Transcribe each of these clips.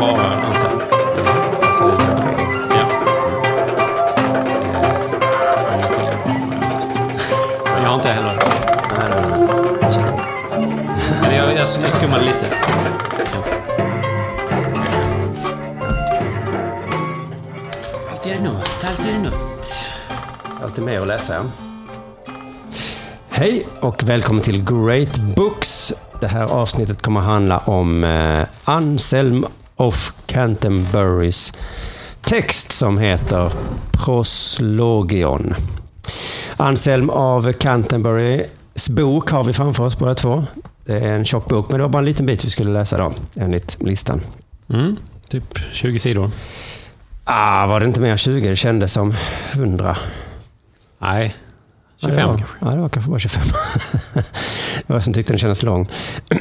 svarar Anselm. Alltså. Ja. Jag har inte heller. Men jag, jag, jag skummade lite. Alltid är det något, alltid är det något. Alltid med att läsa. ja. Hej och välkommen till Great Books. Det här avsnittet kommer att handla om eh, Anselm of Canterburys text som heter Proslogion. Anselm av Canterburys bok har vi framför oss båda två. Det är en tjock bok, men det var bara en liten bit vi skulle läsa då, enligt listan. Mm, typ 20 sidor. Ah, var det inte mer 20? Det kändes som 100. Nej, Ja, 25 det var, kanske. Ja, det var kanske bara 25. det var jag som tyckte den kändes lång.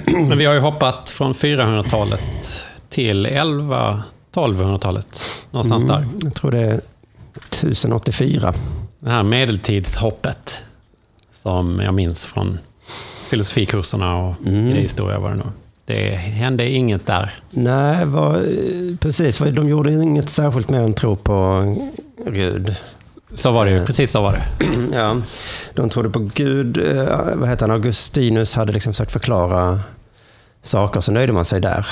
Men vi har ju hoppat från 400-talet till 11-1200-talet. Någonstans där. Mm, jag tror det är 1084. Det här medeltidshoppet som jag minns från filosofikurserna och Mm. idéhistoria var det nog. Det hände inget där. Nej, vad, precis. De gjorde inget särskilt mer än tro på Gud. Så var det ju. Precis så var det. Ja, de trodde på Gud. eh, Vad heter han? Augustinus hade liksom försökt förklara saker, så nöjde man sig där.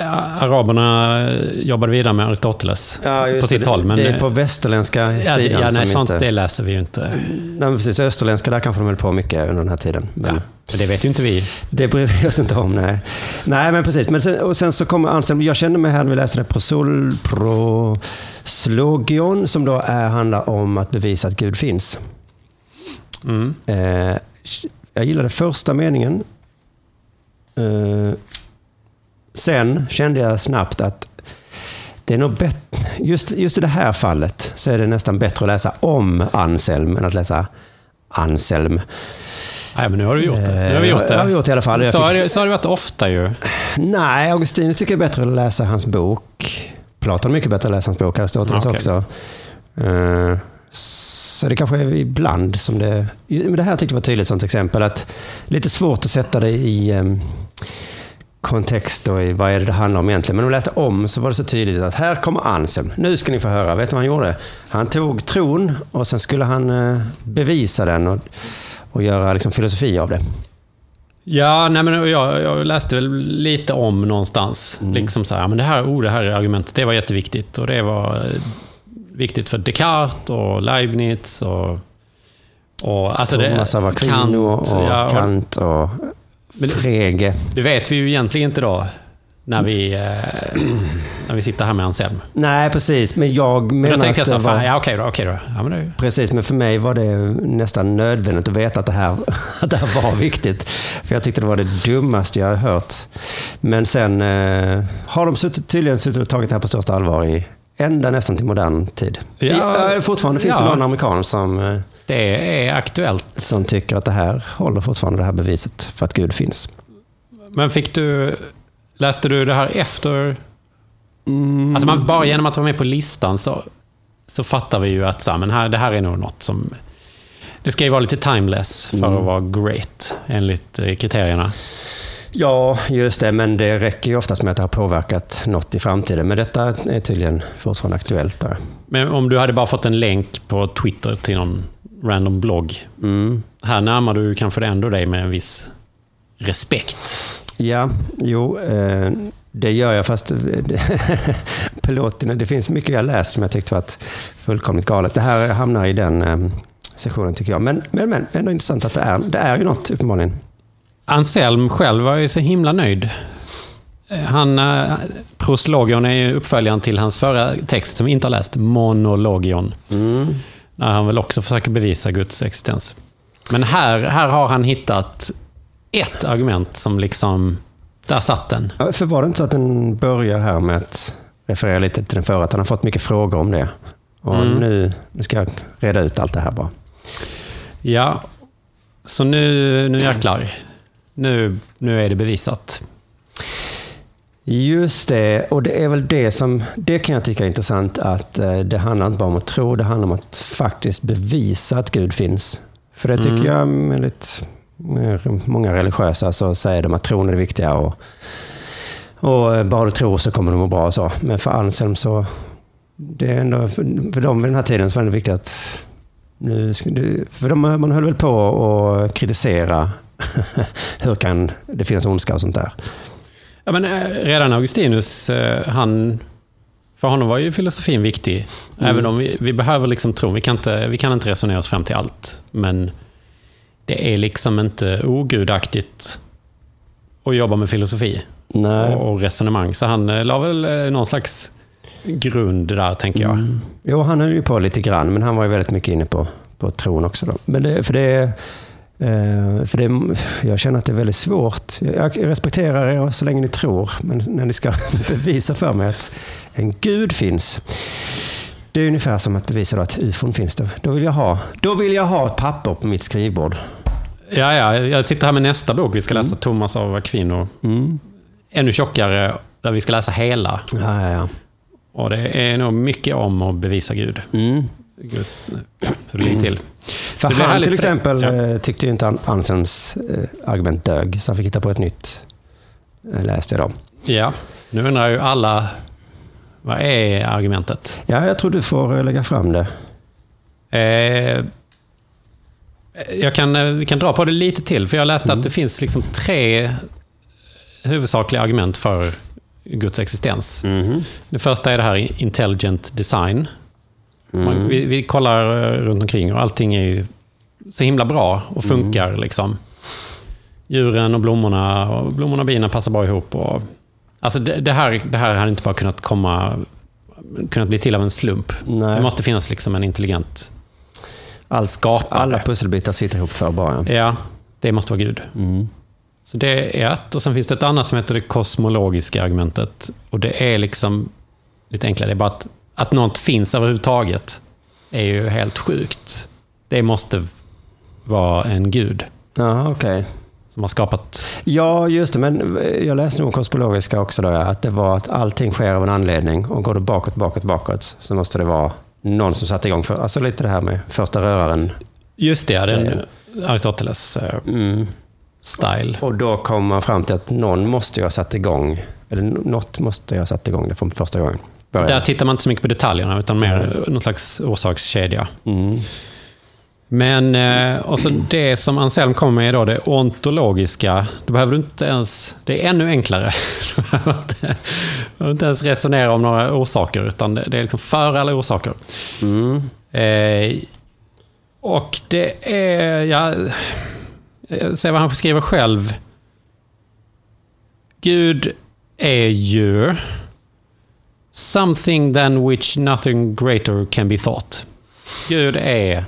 Ja, Araberna jobbade vidare med Aristoteles på sitt det, håll. Men det är på västerländska ja, sidan ja, nej, som sånt inte... det läser vi ju inte. Nej, men precis. Österländska, där kanske de höll på mycket under den här tiden. Men Ja, men det vet ju inte vi. Det bryr vi oss inte om, nej. Nej, men precis. Men sen, och sen så kommer Anselm, jag kände mig här när vi läste det, prosol, proslogion, som då är, handlar om att bevisa att Gud finns. Mm. Eh, jag gillade första meningen. Eh, sen kände jag snabbt att det är nog bättre, just, just i det här fallet så är det nästan bättre att läsa om Anselm än att läsa Anselm. Nej, men nu har du gjort det. Nu har vi gjort Eh, Jag har det. gjort det i alla fall. Så har det, så har det varit ofta ju. Nej, Augustinus tycker jag är bättre att läsa hans bok. Platon är mycket bättre att läsa hans bok, Aristoteles Okej. också. Eh, Så det kanske är ibland som det... Men det här tyckte jag var ett tydligt sånt exempel. att Lite svårt att sätta det i em, kontext och i vad är det det handlar om egentligen. Men om jag läste om så var det så tydligt att här kommer Anselm. Nu ska ni få höra. Vet du vad han gjorde? Han tog tron och sen skulle han eh, bevisa den och, och göra liksom filosofi av det. Ja, nej, men jag, jag läste väl lite om någonstans. Mm. Liksom så här, men det här, oh, det här argumentet, det var jätteviktigt. Och det var eh, viktigt för Descartes och Leibniz och... och alltså Thomas av Aquino och ja, och Kant och Men det- Frege. Det vet vi ju egentligen inte då, när vi, eh, när vi sitter här med Anselm. Nej, precis. Men jag Men menar då tänkte jag så, det var... ja okej då, okej då. Ja, men det, Precis, men för mig var det nästan nödvändigt att veta att det här, att det här var viktigt. För jag tyckte det var det dummaste jag har hört. Men sen eh, har de suttit, tydligen suttit och tagit det här på största allvar i ända nästan till modern tid. Ja, I, äh, fortfarande finns det ja. någon amerikan som, eh, det är aktuellt. Som tycker att det här håller fortfarande det här beviset för att Gud finns. Men fick du... Läste du det här efter? Mm. Alltså man, bara genom att vara med på listan så, så fattar vi ju att så här, men här, det här är nog något som... Det ska ju vara lite timeless för Mm. att vara great, enligt kriterierna. Ja, just det. Men det räcker ju oftast med att det har påverkat något i framtiden. Men detta är tydligen fortfarande aktuellt. Där. Men om du hade bara fått en länk på Twitter till någon random blogg. Mm. Här närmar du kanske det ändå dig med en viss respekt. Ja, jo, eh, det gör jag. Fast piloterna, det finns mycket jag läst som jag tyckte var fullkomligt galet. Det här hamnar i den eh, sessionen tycker jag. Men, men, men ändå intressant att det är, det är ju något uppenbarligen. Anselm själv var ju så himla nöjd. Eh, Han, eh, Proslogion är ju uppföljaren till hans förra text som vi inte har läst, Monologion. Mm. När han väl också försöker bevisa Guds existens. Men här, här har han hittat ett argument som liksom, där satt den. Ja, För var det inte så att den börjar här med att referera lite till den förra, att han har fått mycket frågor om det. Och Mm. nu, nu ska jag reda ut allt det här bara. Ja, så nu, nu jäklar. Nu, nu är det bevisat. Just det, och det är väl det som, det kan jag tycka är intressant att eh, det handlar inte bara om att tro, det handlar om att faktiskt bevisa att Gud finns. För det tycker Mm. jag, enligt många religiösa så säger de att tron är det viktiga och, Och eh, bara du tror så kommer du må bra och så. Men för Anselm så, det är ändå, för, dem vid den här tiden så var det viktigt att, nu, för de, man höll väl på att kritisera hur kan det finnas ondska och sånt där. Ja, men eh, redan Augustinus, eh, han, för honom var ju filosofin viktig. Även om vi, vi behöver liksom tro, vi kan, inte, vi kan inte resonera oss fram till allt. Men det är liksom inte ogudaktigt att jobba med filosofi Nej. och, och resonemang. Så han eh, la väl någon slags grund där, tänker jag. Mm. Jo, han höll ju på lite grann, men han var ju väldigt mycket inne på, på tron också. Då. Men det, för det, för det, jag känner att det är väldigt svårt. Jag respekterar er så länge ni tror, men när ni ska bevisa för mig att en gud finns. Det är ungefär som att bevisa att ufon finns. Då, då, vill jag ha, då vill jag ha ett papper på mitt skrivbord. Ja, ja, jag sitter här med nästa bok vi ska läsa, Thomas av Aquino. Mm. Ännu tjockare, där vi ska läsa hela. Ja, ja, ja. Och det är nog mycket om att bevisa Gud. Mm. Gud det ligger till. För han härligt till för exempel Ja. eh, tyckte ju inte An- Anselms eh, argument dög, så han fick hitta på ett nytt. Eh, läste jag då. Ja, nu undrar ju alla, vad är argumentet? Ja, jag tror du får lägga fram det. Eh, jag kan, vi kan dra på det lite till, för jag läste att det finns liksom tre huvudsakliga argument för Guds existens. Det första är det här intelligent design. Man, vi, vi kollar eh, runt omkring och allting är ju så himla bra och funkar. Liksom. Djuren och blommorna och blommorna och bina passar bra ihop. Och, alltså det, det, här, det här hade inte bara kunnat komma kunnat bli till av en slump. Nej. Det måste finnas liksom en intelligent Allt, skapare. alla pusselbitar sitter ihop för bara. Ja, det måste vara Gud. Mm. Så det är ett. Och sen finns det ett annat som heter det kosmologiska argumentet. Och det är liksom lite enklare. Det är bara att, att något finns överhuvudtaget är ju helt sjukt. Det måste vara en gud Ja, okej. som har skapat... Ja, just det. Men eh, jag läste nog kosmologiska också då, att det var att allting sker av en anledning. Och går du bakåt, bakåt, bakåt så måste det vara någon som satte igång. För, alltså lite det här med första röraren. Just det, den Aristoteles eh, Mm. style. Och då kommer man fram till att någon måste ju ha satt igång. Eller något måste jag ha satt igång det från första gången. Så där tittar man inte så mycket på detaljerna, utan mer någon slags orsakskedja. Mm. Men, eh, och så det som Anselm kommer med då det ontologiska. Då behöver du inte ens, det är ännu enklare. Du behöver inte, behöver inte ens resonera om några orsaker, utan det är liksom för alla orsaker. Mm. Eh, och det är, ja, jag ser vad han skriver själv. Gud är ju something than which nothing greater can be thought. Gud är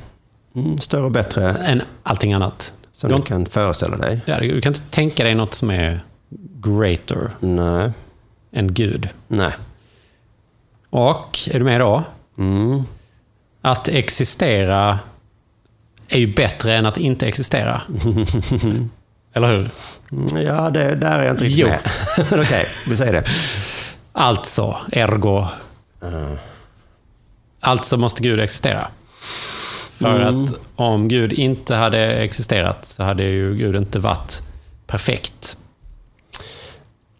Mm. Större och bättre, än allting annat. som du kan föreställa dig. Ja, du kan inte tänka dig något som är greater Nej. än Gud. Nej. Och, är du med då? Mm. Att existera är ju bättre än att inte existera. Eller hur? Mm, Ja, det, där är jag inte riktigt Jo. med. Okej, vi säger det. Alltså, ergo. Alltså måste Gud existera. För Mm. att om Gud inte hade existerat så hade ju Gud inte varit perfekt.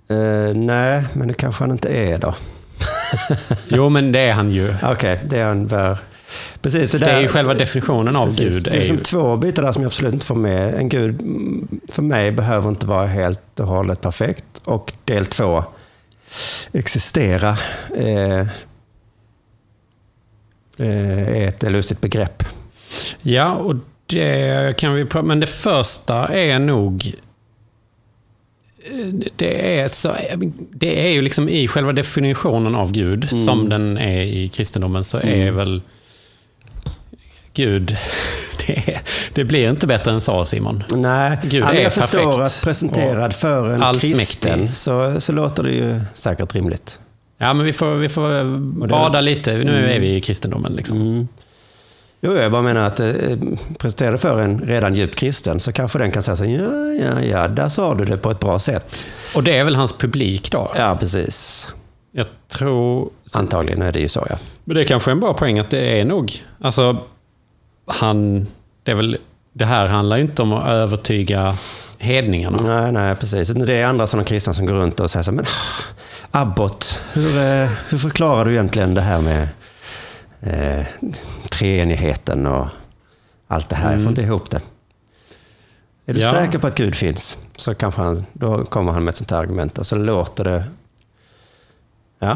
Eh, nej, men det kanske han inte är då. Jo, men det är han ju. Okej, det är han bör... Precis, det, Det är ju själva definitionen av precis, Gud. Det är Är liksom ju, två bitar där som jag absolut inte får med. En gud, mm, för mig, behöver inte vara helt och hållet perfekt. Och del två, existera, eh, eh, är ett lustigt begrepp. ja, och det kan vi prata Men det första är nog... Det är, så, det är ju liksom i själva definitionen av Gud, Mm. som den är i kristendomen, så är väl Gud... Det, blir inte bättre än så, Simon. Nej, Gud alltså, är jag förstår perfekt att presenterad för en allsmäktig. kristen så, så låter det ju säkert rimligt. Ja, men vi får, vi får bada lite. Nu är vi i kristendomen. Liksom. Mm. Jo, jag bara menar att eh, presenterad för en redan djupt kristen så kanske den kan säga så ja, ja, ja, där sa du det på ett bra sätt. Och det är väl hans publik då? Ja, precis. Jag tror... Antagligen är det ju så, ja. Men det är kanske en bra poäng att det är nog... Alltså, han... Det är väl... Det här handlar ju inte om att övertyga hedningarna. Nej, nej, precis. Det är andra sådana kristna som går runt och säger så men Abbot, hur, eh, hur förklarar du egentligen det här med eh, treenigheten och allt det här? Jag får inte ihop det. Är du Ja. säker på att Gud finns? Så kanske han, då kommer han med ett sånt här argument och så låter det... Ja.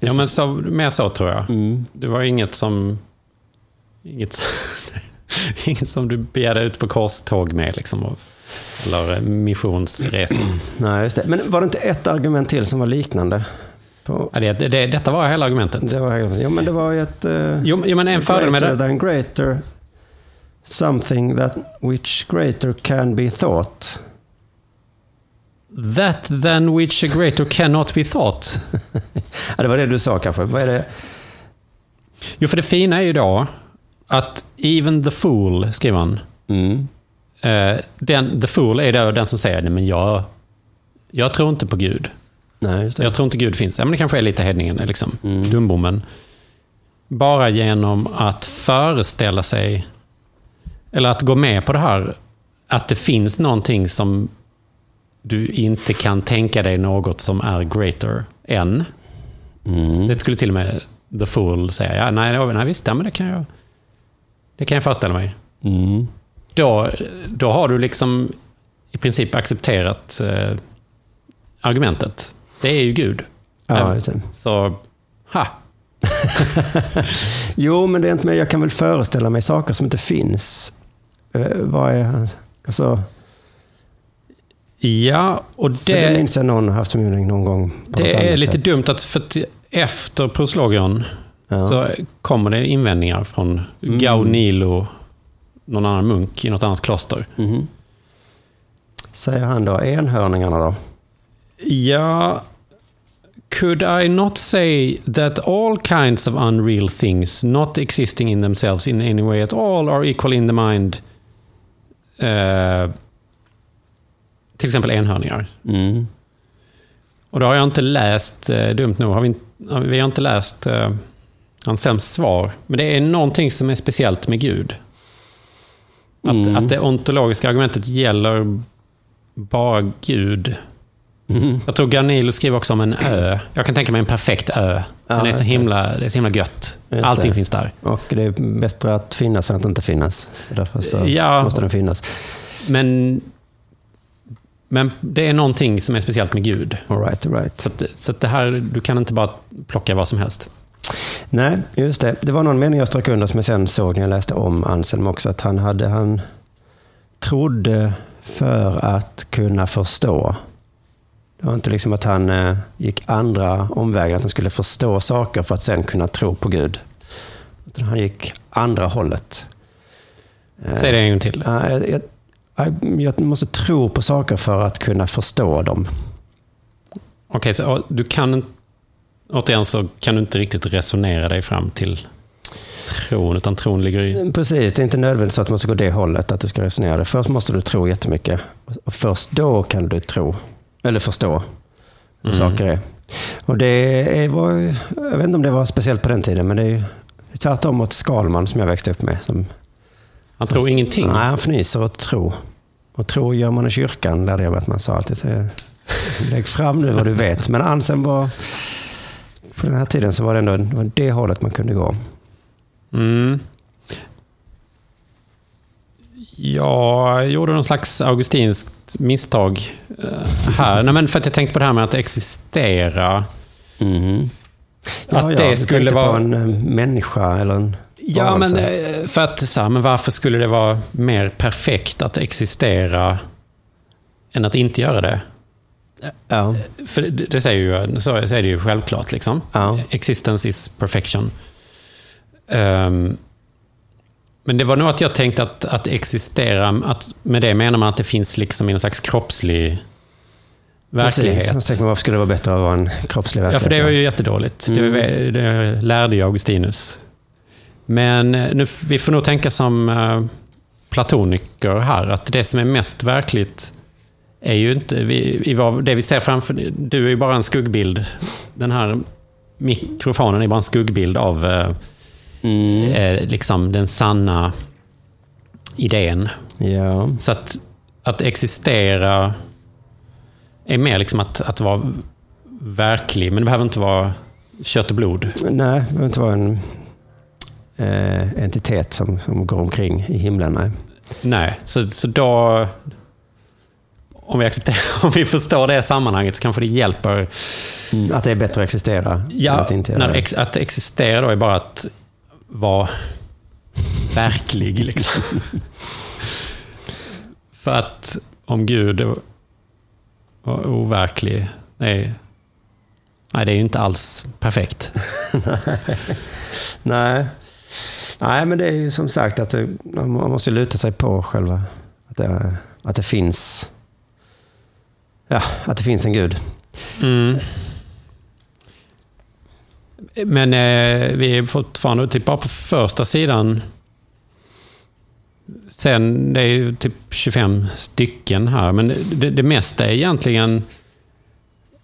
Det Ja, så- men så, mer så tror jag. Mm. Det var inget som... Inget, inget som du begärde ut på korståg med. Liksom, eller missionsresor. Nej, just det. Men var det inte ett argument till som var liknande? På, Ja, det, det, detta var hela argumentet. det var, jo, men det var ju ett... eh, Jo, jo men en fördel med det... than greater, something that which greater can be thought. That than which a greater cannot be thought. Ja, det var det du sa kanske. Vad är det? Jo, för det fina är ju då att even the fool, skriver han. Mm. Eh, den, the fool är då den som säger, nej men jag, jag tror inte på Gud. Nej. Jag tror inte Gud finns. Ja, men det kanske är lite hedningen, liksom. Mm. dumbommen. Bara genom att föreställa sig, eller att gå med på det här, att det finns någonting som du inte kan tänka dig något som är greater än. Mm. Det skulle till och med The Fool säga. Ja, nej, nej, nej visst, ja, men det kan jag, det kan jag föreställa mig. Mm. Då, då har du liksom i princip accepterat eh, argumentet. Det är ju Gud. Ja. Så, ha. Jo, men det är inte med. Jag kan väl föreställa mig saker som inte finns. Eh, vad är... Alltså, Ja, och det, det minns jag någon haft förmodligen någon gång. det är lite sätt. dumt att för att efter proslogion Ja. så kommer det invändningar från Mm. Gaunilo, någon annan munk i något annat kloster. Mhm. Säger han då. Enhörningarna då? Ja, could I not say that all kinds of unreal things not existing in themselves in any way at all are equal in the mind? Eh, till exempel enhörningar. Mm. Och då har jag inte läst, eh, dumt nog, har vi, har vi vi har inte läst eh, Anselms svar. Men det är någonting som är speciellt med Gud. Att, Mm. att det ontologiska argumentet gäller bara Gud. Mhm. Jag tror Garnilo skriver också om en ö. Jag kan tänka mig en perfekt ö. Ja, Den är så just det. himla, det är så himla gött. Just Allting det. finns där. Och det är bättre att finnas än att inte finnas. Så därför så Ja. måste den finnas. Men, men det är någonting som är speciellt med Gud. All right, all right. Så, att, så att det här, du kan inte bara plocka vad som helst. Nej, just det. Det var någon mening jag strök under som jag sen såg när jag läste om Anselm också. Att han, hade, han trodde för att kunna förstå. Det var inte liksom att han eh, gick andra omvägar, att han skulle förstå saker för att sen kunna tro på Gud. Utan han gick andra hållet. Eh, Säg det en gång till. ja, jag, jag, jag- måste tro på saker för att kunna förstå dem. Okej, så ja, du kan inte- Återigen så kan du inte riktigt resonera dig fram till tron, utan tron ligger i... Precis, det är inte nödvändigt så att man ska gå det hållet, att du ska resonera det. Först måste du tro jättemycket. Och först då kan du tro, eller förstå hur Mm. saker är. Och det var, jag vet inte om det var speciellt på den tiden, men det är ju tvärtom mot Skalman som jag växte upp med. Som, Han tror ingenting. nej, han fnyser åt tro. Och tro gör man i kyrkan, lärde jag mig att man sa alltid. Så, lägg fram nu vad du vet. Men Anselm var, på den här tiden så var det ändå det, var det hållet man kunde gå. Mm. Jag gjorde någon slags augustinskt misstag eh, här. Nej, men för att jag tänkte på det här med att existera. Mhm. Att det du skulle vara- på en eh, människa eller en Ja, men, varelse. eh, för att, så här, men varför skulle det vara mer perfekt att existera än att inte göra det? Ja. För det, det säger ju, så, är det ju självklart. Liksom. Ja. Existence is perfection. Ehm, men det var nog att jag tänkte att, att existera, att med det menar man att det finns liksom i en slags kroppslig verklighet. Precis. Jag tänkte varför skulle det vara bättre att vara en kroppslig Ja, verklighet? för det var ju jättedåligt. Mm. Det, det lärde ju Augustinus. Men eh, nu, vi får nog tänka som eh, platoniker här, att det som är mest verkligt är ju inte, vi, det vi ser framför, du är ju bara en skuggbild. Den här mikrofonen är bara en skuggbild av eh, Mm. eh, liksom den sanna idén. Ja. Så att, att existera är mer liksom att, att vara verklig, men det behöver inte vara kött och blod. Nej, det behöver inte vara en eh, entitet som, som går omkring i himlen. Nej. Nej, så, så då... Om vi, accepterar, om vi förstår det sammanhanget så kanske det hjälper. Mm, att det är bättre att existera. Ja, att inte när ex, att existera då är bara att vara verklig. Liksom. För att om Gud var overklig, nej, nej, det är ju inte alls perfekt. Nej. Nej, men det är ju som sagt att det, man måste luta sig på själva att det, att det finns ja, att det finns en gud. Mm. Men eh, vi är fortfarande typ bara på första sidan. Sen, det är ju typ 25 stycken här, men det, det mesta är egentligen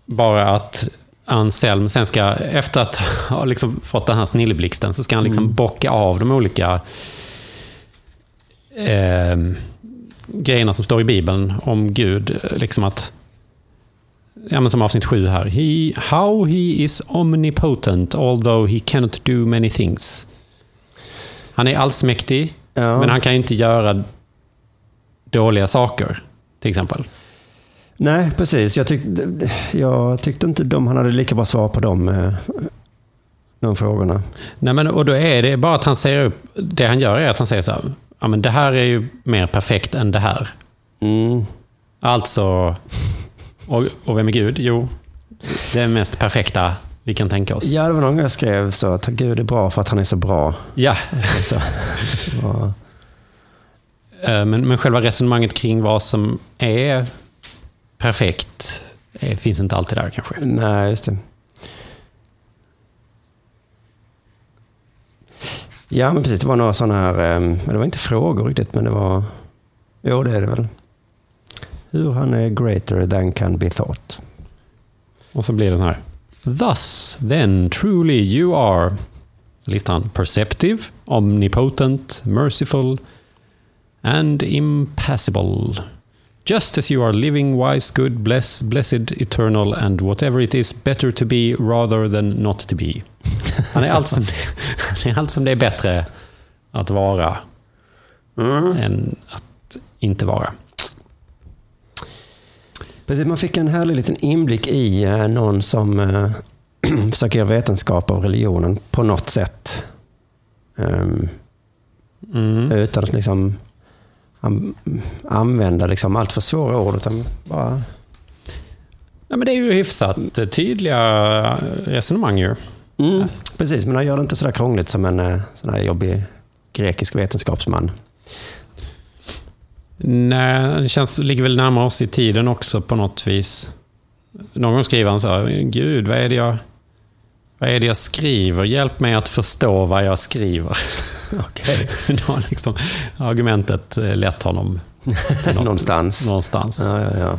bara att Anselm sen ska, efter att ha liksom fått den här snilleblixten, så ska han liksom bocka av de olika eh, grejerna som står i Bibeln om Gud. Liksom att ja, men som avsnitt sju här. He, how he is omnipotent, although he cannot do many things. Han är allsmäktig, Ja. men han kan ju inte göra dåliga saker, till exempel. Nej, precis. Jag, tyck, jag tyckte inte de, han hade lika bra svar på de, eh, de frågorna. Nej, men, och då är det bara att han säger upp, det han gör är att han säger så här, ja, men det här är ju mer perfekt än det här. Mm. Alltså, och, och vem är Gud? Jo, det är mest perfekta vi kan tänka oss. Ja, det var någon gång jag skrev så att Gud är bra för att han är så bra. Ja, Så, ja. Eh, Men, men själva resonemanget kring vad som är perfekt eh, finns inte alltid där kanske. Nej, just det. Ja, men precis. Det var några sådana här, eh, det var inte frågor riktigt, men det var, jo det är det väl. Hur han är greater than can be thought. Och så blir det så här. Thus, then, truly you are. Så listar han perceptive, omnipotent, merciful and impassible. Just as you are living, wise, good, bless, blessed, eternal and whatever it is better to be rather than not to be. Han är allt som, han är allt som det är bättre att vara än att inte vara. Precis, man fick en härlig liten inblick i eh, någon som eh, försöker göra vetenskap av religionen på något sätt. Ehm, Mm. Utan att liksom an- använda liksom allt för svåra ord. Utan bara, Ja, men det är ju hyfsat tydliga resonemang ju. mm, precis, men han gör det inte sådär krångligt som en eh, sån här jobbig grekisk vetenskapsman. Nej, det känns, ligger väl närmare oss i tiden också på något vis. Någon gång skriver han så här, Gud, vad är det jag, vad är det jag skriver? Hjälp mig att förstå vad jag skriver. Okej. Då har liksom argumentet eh, lett honom Någonstans. någonstans. Ja, ja, ja.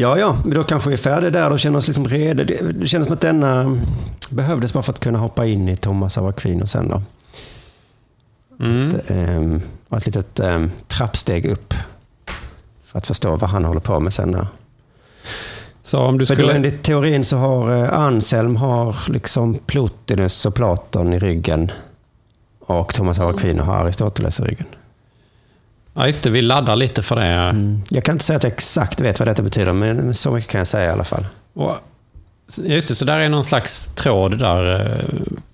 Ja, ja, men då kanske vi är färdiga där och känner oss liksom redo. Det, det kändes som att denna behövdes bara för att kunna hoppa in i Thomas av Aquino sen då. Mm. Ehm, och ett litet ehm, trappsteg upp för att förstå vad han håller på med sen. Då. Så om du För då skulle... enligt teorin så har eh, Anselm har liksom Plotinus och Platon i ryggen. Och Thomas av Aquino har Aristoteles i ryggen. Ja, just det, vi laddar lite för det. Jag kan inte säga att jag exakt vet vad detta betyder, men så mycket kan jag säga i alla fall. Och, just det, så där är någon slags tråd där.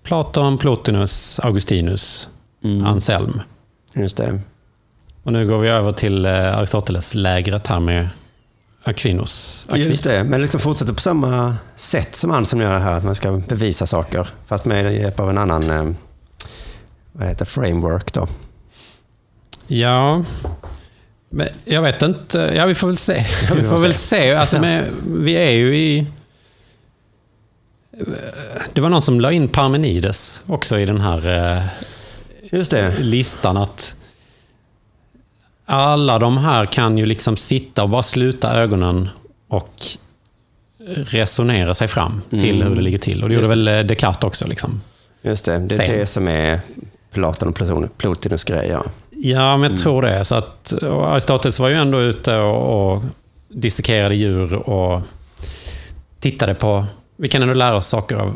Platon, Plotinus, Augustinus, Anselm. Just det. Och nu går vi över till eh, Aristoteles-lägret här med Aquinos. Aquin- Just det, men liksom fortsätter på samma sätt som Anselm gör här, att man ska bevisa saker. Fast med hjälp av en annan eh, vad heter framework då. Ja, men jag vet inte. Ja, vi får väl se. Vi får väl se. Alltså, med, vi är ju i... Det var någon som la in Parmenides också i den här eh, Just det. listan. att Alla de här kan ju liksom sitta och bara sluta ögonen och resonera sig fram till Mm. hur det ligger till. Och det gjorde Just väl eh, Descartes också. Liksom. Just det, det är Sen. det som är Platon och Plotinus grej. Ja. Ja, men jag tror det. Så att, Aristoteles var ju ändå ute och, och dissekerade djur och tittade på... Vi kan ändå lära oss saker av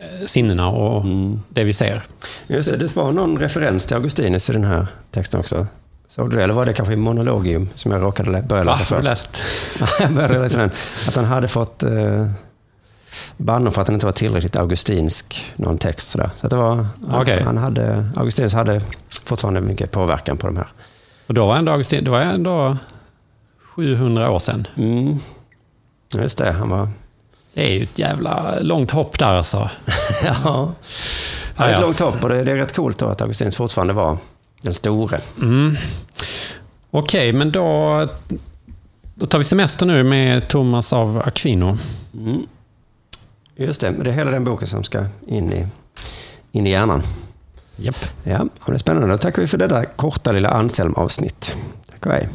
eh, sinnena och det vi ser. Just det, det var någon referens till Augustinus i den här texten också. Såg du det? Eller var det kanske i Monologium som jag råkade lä- börja läsa Va? Du först? jag började läsa den. Att han hade fått eh, bannor för att den inte var tillräckligt augustinsk, någon text sådär. Så att det var, Okej. han hade, Augustinus hade fortfarande mycket påverkan på de här. Och då var ändå Augustin, det var ändå 700 år sedan. Mm. Just det, han var... Det är ju ett jävla långt hopp där alltså. ja. Ja, Ja, ett ja. långt hopp och det, det är rätt coolt då att Augustinus fortfarande var den store. Mm. Okej, men då, då tar vi semester nu med Thomas av Aquino. Mm. Just det, det är hela den boken som ska in i, in i hjärnan. Japp. Ja, det är spännande. Då tackar vi för detta korta lilla Anselm-avsnitt. Tack och hej.